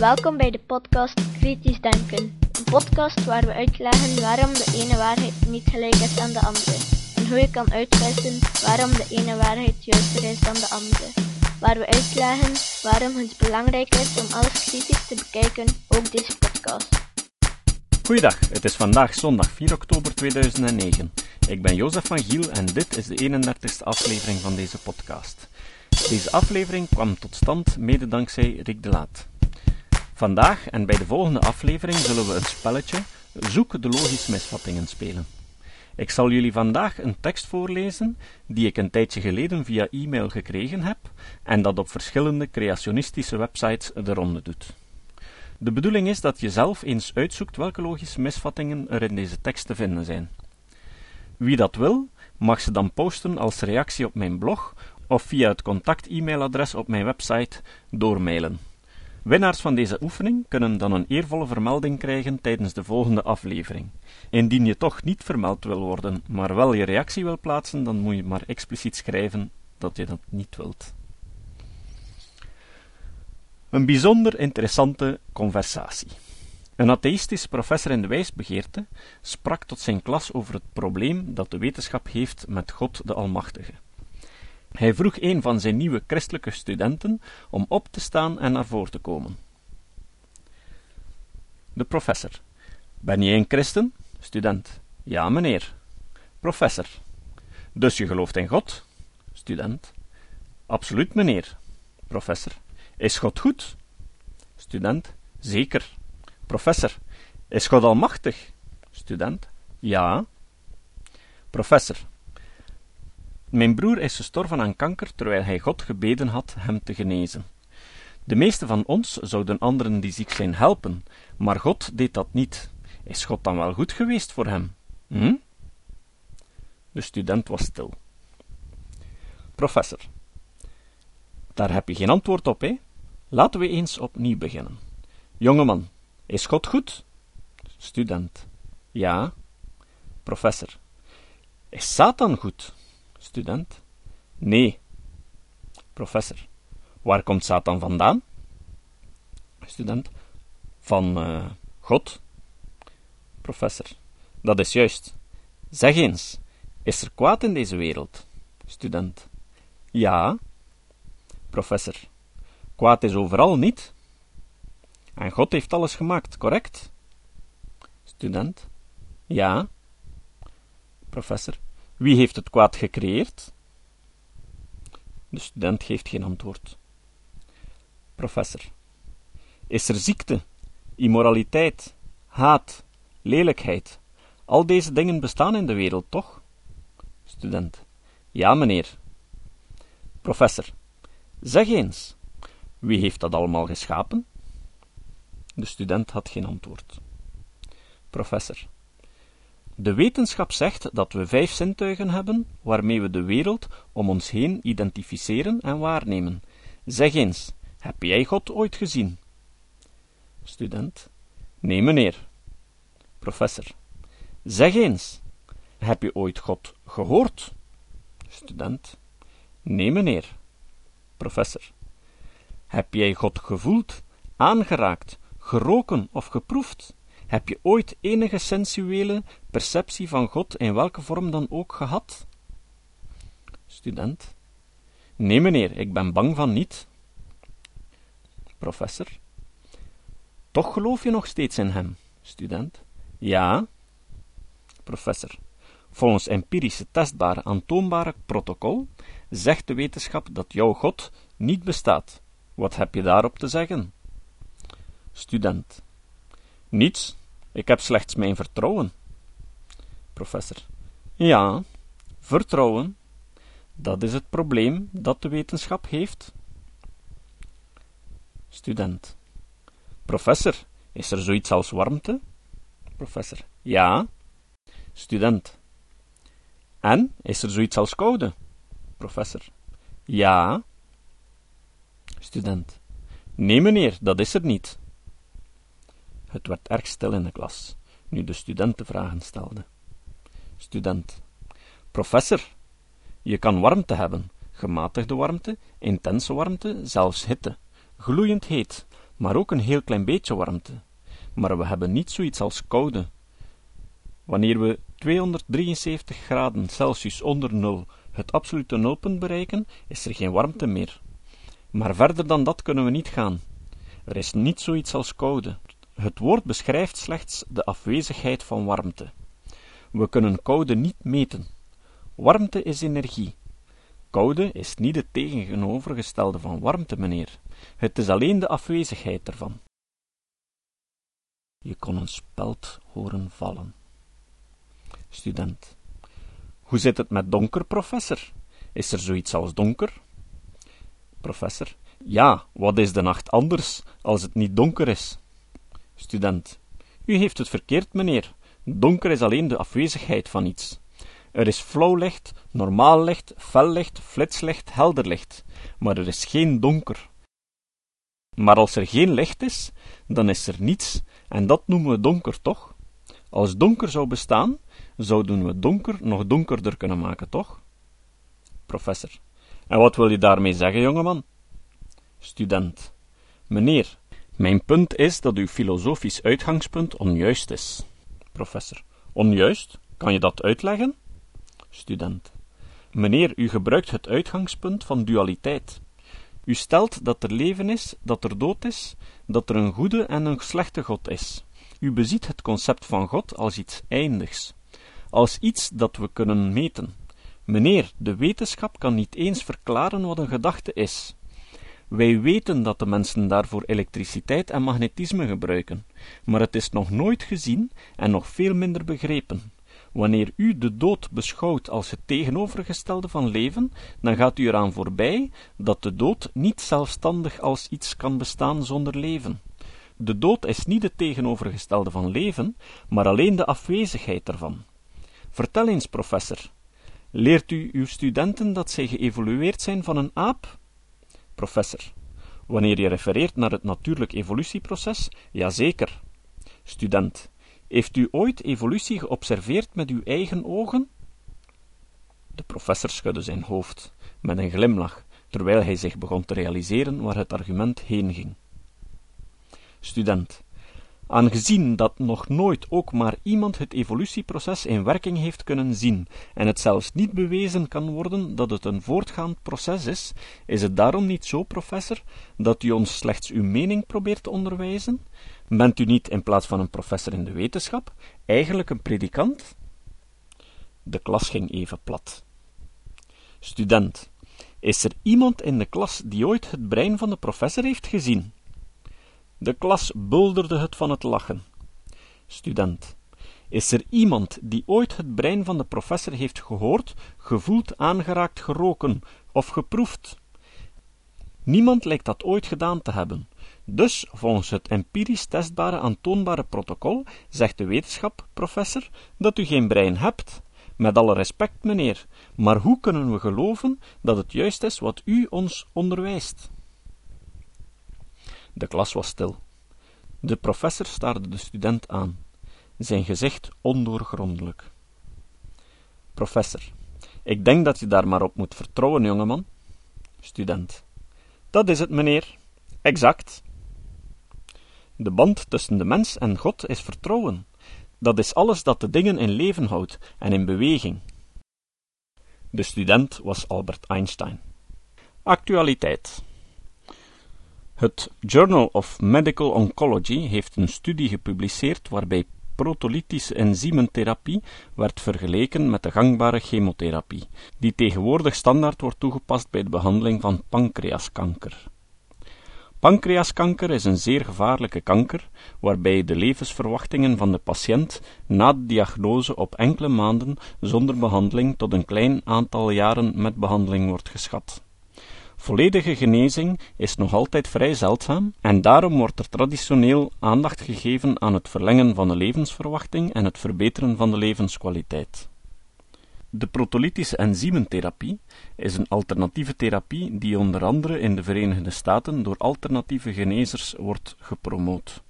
Welkom bij de podcast Kritisch Denken. Een podcast waar we uitleggen waarom de ene waarheid niet gelijk is aan de andere. En hoe je kan uitwissen waarom de ene waarheid juister is dan de andere. Waar we uitleggen waarom het belangrijk is om alles kritisch te bekijken, ook deze podcast. Goeiedag, het is vandaag zondag 4 oktober 2009. Ik ben Jozef van Giel en dit is de 31ste aflevering van deze podcast. Deze aflevering kwam tot stand mede dankzij Rick de Laat. Vandaag en bij de volgende aflevering zullen we het spelletje Zoek de logische misvattingen spelen. Ik zal jullie vandaag een tekst voorlezen die ik een tijdje geleden via e-mail gekregen heb en dat op verschillende creationistische websites de ronde doet. De bedoeling is dat je zelf eens uitzoekt welke logische misvattingen er in deze tekst te vinden zijn. Wie dat wil, mag ze dan posten als reactie op mijn blog of via het contact-e-mailadres op mijn website doormailen. Winnaars van deze oefening kunnen dan een eervolle vermelding krijgen tijdens de volgende aflevering. Indien je toch niet vermeld wil worden, maar wel je reactie wil plaatsen, dan moet je maar expliciet schrijven dat je dat niet wilt. Een bijzonder interessante conversatie. Een atheïstisch professor in de wijsbegeerte sprak tot zijn klas over het probleem dat de wetenschap heeft met God de Almachtige. Hij vroeg een van zijn nieuwe christelijke studenten om op te staan en naar voren te komen. De professor. Ben je een christen? Student. Ja, meneer. Professor. Dus je gelooft in God? Student. Absoluut, meneer. Professor. Is God goed? Student. Zeker. Professor. Is God almachtig? Student. Ja. Professor. Mijn broer is gestorven aan kanker terwijl hij God gebeden had hem te genezen. De meeste van ons zouden anderen die ziek zijn helpen, maar God deed dat niet. Is God dan wel goed geweest voor hem? Hm? De student was stil. Professor. Daar heb je geen antwoord op, hè? Laten we eens opnieuw beginnen. Jongeman, is God goed? Student. Ja. Professor. Is Satan goed? Student. Nee. Professor. Waar komt Satan vandaan? Student. Van uh, God. Professor. Dat is juist. Zeg eens, is er kwaad in deze wereld? Student. Ja. Professor. Kwaad is overal niet. En God heeft alles gemaakt, correct? Student. Ja. Professor. Wie heeft het kwaad gecreëerd? De student geeft geen antwoord. Professor. Is er ziekte, immoraliteit, haat, lelijkheid? Al deze dingen bestaan in de wereld, toch? Student. Ja, meneer. Professor. Zeg eens, wie heeft dat allemaal geschapen? De student had geen antwoord. Professor. De wetenschap zegt dat we vijf zintuigen hebben, waarmee we de wereld om ons heen identificeren en waarnemen. Zeg eens, heb jij God ooit gezien? Student. Nee, meneer. Professor. Zeg eens, heb je ooit God gehoord? Student. Nee, meneer. Professor. Heb jij God gevoeld, aangeraakt, geroken of geproefd? Heb je ooit enige sensuele perceptie van God in welke vorm dan ook gehad? Student. Nee, meneer, ik ben bang van niet. Professor. Toch geloof je nog steeds in hem? Student. Ja. Professor. Volgens empirische, testbare, aantoonbare protocol zegt de wetenschap dat jouw God niet bestaat. Wat heb je daarop te zeggen? Student. Niets, ik heb slechts mijn vertrouwen. Professor. Ja, vertrouwen. Dat is het probleem dat de wetenschap heeft. Student. Professor, is er zoiets als warmte? Professor. Ja. Student. En, is er zoiets als koude? Professor. Ja. Student. Nee, meneer, dat is er niet. Het werd erg stil in de klas, nu de studenten vragen stelden. Student. Professor, je kan warmte hebben, gematigde warmte, intense warmte, zelfs hitte, gloeiend heet, maar ook een heel klein beetje warmte. Maar we hebben niet zoiets als koude. Wanneer we 273 graden Celsius onder nul het absolute nulpunt bereiken, is er geen warmte meer. Maar verder dan dat kunnen we niet gaan. Er is niet zoiets als koude. Het woord beschrijft slechts de afwezigheid van warmte. We kunnen koude niet meten. Warmte is energie. Koude is niet het tegenovergestelde van warmte, meneer. Het is alleen de afwezigheid ervan. Je kon een speld horen vallen. Student. Hoe zit het met donker, professor? Is er zoiets als donker? Professor. Ja, wat is de nacht anders als het niet donker is? Student. U heeft het verkeerd, meneer. Donker is alleen de afwezigheid van iets. Er is flauw licht, normaal licht, fel licht, flitslicht, helder licht, maar er is geen donker. Maar als er geen licht is, dan is er niets, en dat noemen we donker, toch? Als donker zou bestaan, zouden we donker nog donkerder kunnen maken, toch? Professor. En wat wil je daarmee zeggen, jongeman? Student. Meneer, mijn punt is dat uw filosofisch uitgangspunt onjuist is. Professor. Onjuist? Kan je dat uitleggen? Student. Meneer, u gebruikt het uitgangspunt van dualiteit. U stelt dat er leven is, dat er dood is, dat er een goede en een slechte God is. U beziet het concept van God als iets eindigs, als iets dat we kunnen meten. Meneer, de wetenschap kan niet eens verklaren wat een gedachte is. Wij weten dat de mensen daarvoor elektriciteit en magnetisme gebruiken, maar het is nog nooit gezien en nog veel minder begrepen. Wanneer u de dood beschouwt als het tegenovergestelde van leven, dan gaat u eraan voorbij dat de dood niet zelfstandig als iets kan bestaan zonder leven. De dood is niet het tegenovergestelde van leven, maar alleen de afwezigheid ervan. Vertel eens, professor, leert u uw studenten dat zij geëvolueerd zijn van een aap? Professor, wanneer je refereert naar het natuurlijk evolutieproces, jazeker. Student, heeft u ooit evolutie geobserveerd met uw eigen ogen? De professor schudde zijn hoofd, met een glimlach, terwijl hij zich begon te realiseren waar het argument heen ging. Student. Aangezien dat nog nooit ook maar iemand het evolutieproces in werking heeft kunnen zien, en het zelfs niet bewezen kan worden dat het een voortgaand proces is, is het daarom niet zo, professor, dat u ons slechts uw mening probeert te onderwijzen? Bent u niet, in plaats van een professor in de wetenschap, eigenlijk een predikant? De klas ging even plat. Student. Is er iemand in de klas die ooit het brein van de professor heeft gezien? De klas bulderde het van het lachen. Student. Is er iemand die ooit het brein van de professor heeft gehoord, gevoeld, aangeraakt, geroken of geproefd? Niemand lijkt dat ooit gedaan te hebben. Dus, volgens het empirisch testbare aantoonbare protocol, zegt de wetenschap, professor, dat u geen brein hebt. Met alle respect, meneer, maar hoe kunnen we geloven dat het juist is wat u ons onderwijst? De klas was stil. De professor staarde de student aan, zijn gezicht ondoorgrondelijk. Professor, ik denk dat je daar maar op moet vertrouwen, jongeman. Student, dat is het, meneer. Exact. De band tussen de mens en God is vertrouwen. Dat is alles dat de dingen in leven houdt en in beweging. De student was Albert Einstein. Actualiteit. Het Journal of Medical Oncology heeft een studie gepubliceerd waarbij protolytische enzymentherapie werd vergeleken met de gangbare chemotherapie, die tegenwoordig standaard wordt toegepast bij de behandeling van pancreaskanker. Pancreaskanker is een zeer gevaarlijke kanker, waarbij de levensverwachtingen van de patiënt na de diagnose op enkele maanden zonder behandeling tot een klein aantal jaren met behandeling wordt geschat. Volledige genezing is nog altijd vrij zeldzaam en daarom wordt er traditioneel aandacht gegeven aan het verlengen van de levensverwachting en het verbeteren van de levenskwaliteit. De protolytische enzymentherapie is een alternatieve therapie die onder andere in de Verenigde Staten door alternatieve genezers wordt gepromoot.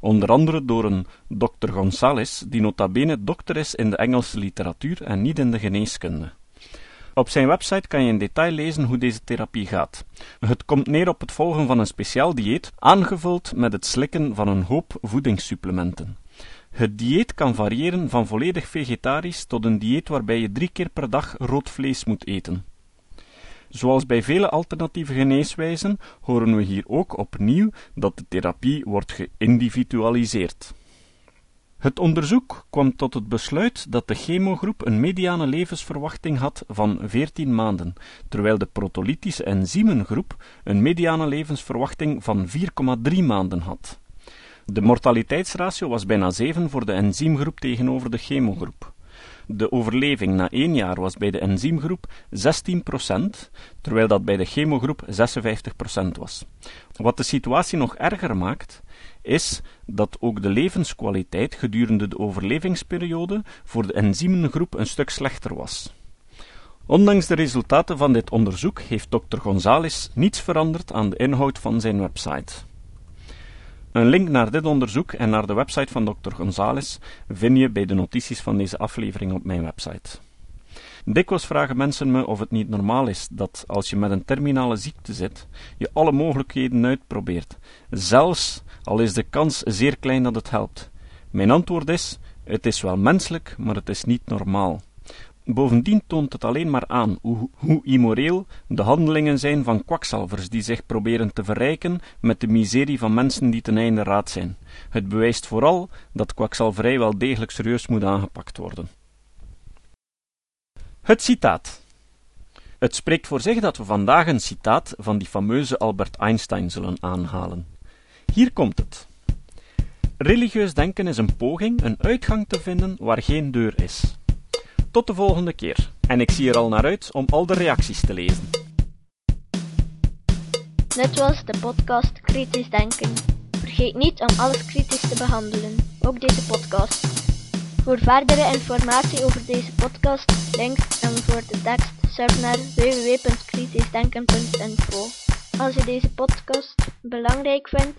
Onder andere door een Dr. Gonzales, die nota bene dokter is in de Engelse literatuur en niet in de geneeskunde. Op zijn website kan je in detail lezen hoe deze therapie gaat. Het komt neer op het volgen van een speciaal dieet, aangevuld met het slikken van een hoop voedingssupplementen. Het dieet kan variëren van volledig vegetarisch tot een dieet waarbij je drie keer per dag rood vlees moet eten. Zoals bij vele alternatieve geneeswijzen horen we hier ook opnieuw dat de therapie wordt geïndividualiseerd. Het onderzoek kwam tot het besluit dat de chemogroep een mediane levensverwachting had van 14 maanden, terwijl de protolytische enzymengroep een mediane levensverwachting van 4,3 maanden had. De mortaliteitsratio was bijna 7 voor de enzymgroep tegenover de chemogroep. De overleving na één jaar was bij de enzymgroep 16%, terwijl dat bij de chemogroep 56% was. Wat de situatie nog erger maakt, is dat ook de levenskwaliteit gedurende de overlevingsperiode voor de enzymengroep een stuk slechter was. Ondanks de resultaten van dit onderzoek heeft Dr. Gonzales niets veranderd aan de inhoud van zijn website. Een link naar dit onderzoek en naar de website van Dr. Gonzales vind je bij de notities van deze aflevering op mijn website. Dikwijls vragen mensen me of het niet normaal is dat als je met een terminale ziekte zit, je alle mogelijkheden uitprobeert, zelfs al is de kans zeer klein dat het helpt. Mijn antwoord is: het is wel menselijk, maar het is niet normaal. Bovendien toont het alleen maar aan hoe, hoe, immoreel de handelingen zijn van kwakzalvers die zich proberen te verrijken met de miserie van mensen die ten einde raad zijn. Het bewijst vooral dat kwakzalverij wel degelijk serieus moet aangepakt worden. Het citaat. Het spreekt voor zich dat we vandaag een citaat van die fameuze Albert Einstein zullen aanhalen. Hier komt het. Religieus denken is een poging een uitgang te vinden waar geen deur is. Tot de volgende keer. En ik zie er al naar uit om al de reacties te lezen. Dit was de podcast Kritisch Denken. Vergeet niet om alles kritisch te behandelen, ook deze podcast. Voor verdere informatie over deze podcast, links en voor de tekst, surf naar www.kritischdenken.info. Als je deze podcast belangrijk vindt,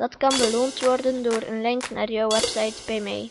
Dat kan beloond worden door een link naar jouw website bij mij.